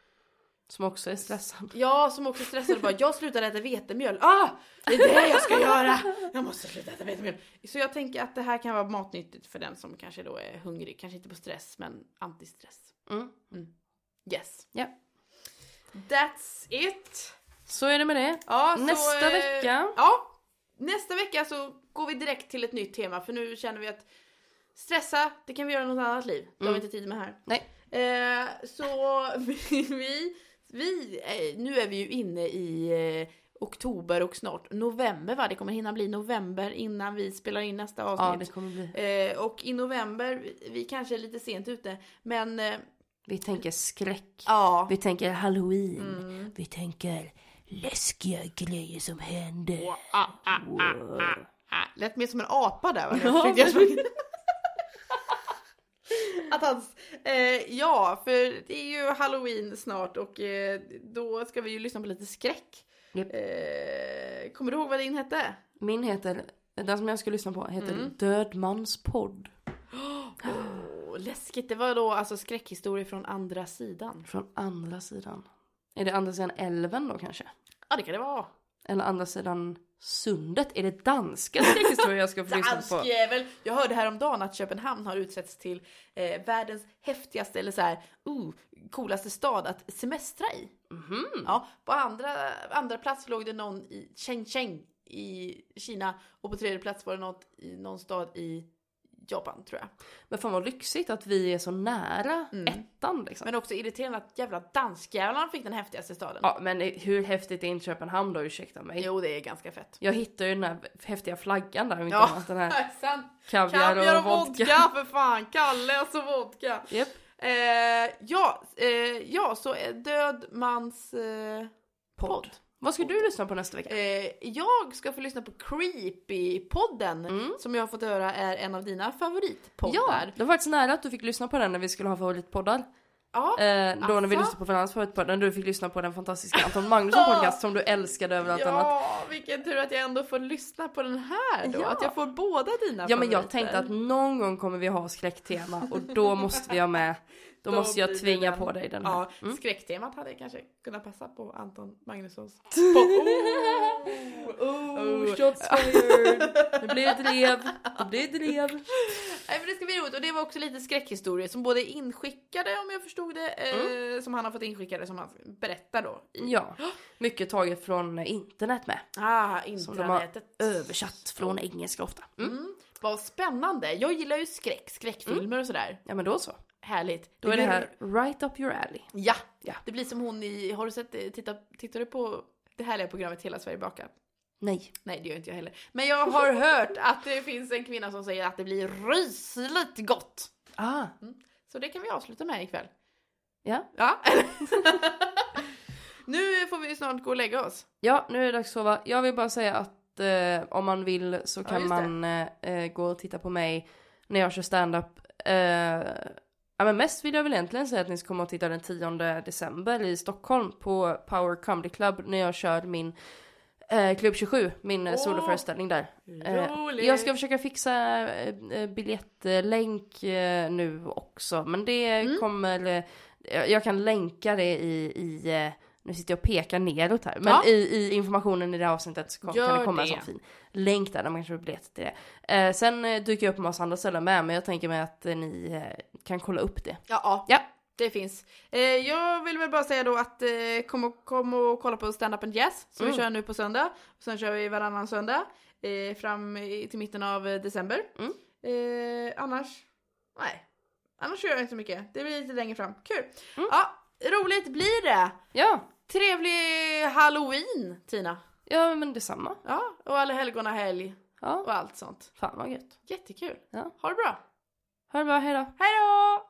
Som också är stressad. ja som också stressar och bara jag slutar äta vetemjöl. Ah! Det är det jag ska göra! Jag måste sluta äta vetemjöl. Så jag tänker att det här kan vara matnyttigt för den som kanske då är hungrig. Kanske inte på stress men antistress. Mm. Yes. Ja. That's it. Så är det med det. Ja, så, Nästa eh, vecka. Ja, nästa vecka så går vi direkt till ett nytt tema för nu känner vi att stressa, det kan vi göra i något annat liv. Det har vi Mm. inte tid med här. Nej. Eh, så vi, vi eh, nu är vi ju inne i eh, oktober och snart november va? Det kommer hinna bli november innan vi spelar in nästa Ja, avsnitt. det kommer bli. eh, och i november, vi, vi kanske är lite sent ute, men eh, Vi tänker skräck. ja. Vi tänker halloween. Mm. Vi tänker läskiga grejer som händer. Ah, ah, ah, Wow. Ah. Lät mer som en apa där va? Ja. Jag försökte- Att hans, eh, ja, för det är ju halloween snart och eh, då ska vi ju lyssna på lite skräck. Japp. Eh, kommer du ihåg vad din hette? Min heter, den som jag ska lyssna på heter Mm. Dödmans podd. Oh, läskigt, det var då alltså skräckhistorier från andra sidan. Från andra sidan. Är det andra sidan älven då kanske? Ja det kan det vara. Eller andra sidan sundet? Är det danska skräckhistorier jag ska få lyssna på? Danskjävel! Jag hörde häromdagen att Köpenhamn har utsetts till eh, världens häftigaste eller så här, uh, coolaste stad att semestra i. Mhm. Ja, på andra, andra plats låg det någon i Shenzhen i Kina och på tredje plats var det något i någon stad i Japan tror jag. Men fan vad lyxigt att vi är så nära Mm. ettan liksom. Men också irriterande att jävla danskjävlarna fick den häftigaste staden. Ja men hur häftigt är inte Köpenhamn då, ursäkta mig? Jo, det är ganska fett. Jag hittade ju den här häftiga flaggan där och inte Ja. annat den här Sant. kaviar, Kaviar och och vodka. vodka för fan! Kalle alltså vodka! Japp. Eh, ja, eh, ja, så död mans eh, podd. Vad ska du lyssna på nästa vecka? Eh, jag ska få lyssna på Creepy-podden Mm. som jag har fått höra är en av dina Ja, favoritpoddar. det var faktiskt nära att du fick lyssna på den när vi skulle ha favoritpoddar. Ja, Eh, då när vi Asså? lyssnade på varandras favoritpodd, när du fick lyssna på den fantastiska Anton Magnusson podcast som du älskade över allt annat. ja vilken tur att jag ändå får lyssna på den här då. Ja. Att jag får båda dina Ja men jag favoriter. tänkte att någon gång kommer vi ha skräcktema och då måste vi ha med, då, Då måste jag tvinga den. på dig den här. Ja, Mm. skräcktemat hade kanske kunnat passa på Anton Magnussons podd. Oh, Oh, shots fired! Det blir ett drev, det blir ett drev. Nej men det ska bli roligt och det var också lite skräckhistorier som både är inskickade om jag förstod det, eh, som han har fått inskickade som han berättar då. Ja, mycket taget från internet med. Ah, Som de har översatt från engelska ofta. Mm. Mm. Vad spännande. Jag gillar ju skräck, skräckfilmer och sådär. Ja men då så. Härligt. Då är det här right up your alley. Ja, Ja. det blir som hon i, har du sett, titta, tittar du på det härliga programmet Hela Sverige bakar? Nej. Nej det gör inte jag heller. Men jag har hört att det finns en kvinna som säger att det blir rysligt gott. Ah, Så det kan vi avsluta med ikväll. ja. Ja. nu får vi snart gå och lägga oss. Ja, nu är det dags att sova. Jag vill bara säga att eh, om man vill så kan det. man eh, eh, gå och titta på mig när jag kör stand-up. Eh, ja men mest vill jag väl egentligen säga att ni ska komma och titta den 10 december i Stockholm på Power Comedy Club när jag kör min eh, Klubb 27, min oh. Soloföreställning där. Eh, jag ska försöka fixa eh, eh, biljettlänk eh, nu också, men det Mm. kommer, eh, jag- kan länka det i, i nu sitter jag och pekar neråt här, men Ja. i, i informationen i det här avsnittet så kom, kan det komma en det. sån fin länk där, där man kan köpa biljetter till det. Eh, sen eh, dyker jag upp på massa andra ställen med, men jag tänker mig att eh, ni eh, kan kolla upp det. Ja, ja. Det finns. Eh, jag vill väl bara säga då att kom, och, kom och kolla på Stand Up and Jazz som Mm. vi kör nu på söndag. Sen kör vi varannan söndag fram till mitten av december. Mm. Annars, nej. Annars gör jag inte så mycket. Det blir lite längre fram. Kul! Mm. Ja, roligt blir det! Ja, Trevlig halloween Tina! ja men detsamma. Ja, och alla helgona helg Ja, och allt sånt. fan vad gött. Jättekul! Ja. Ha det bra! Ha det bra, hejdå. Hej då!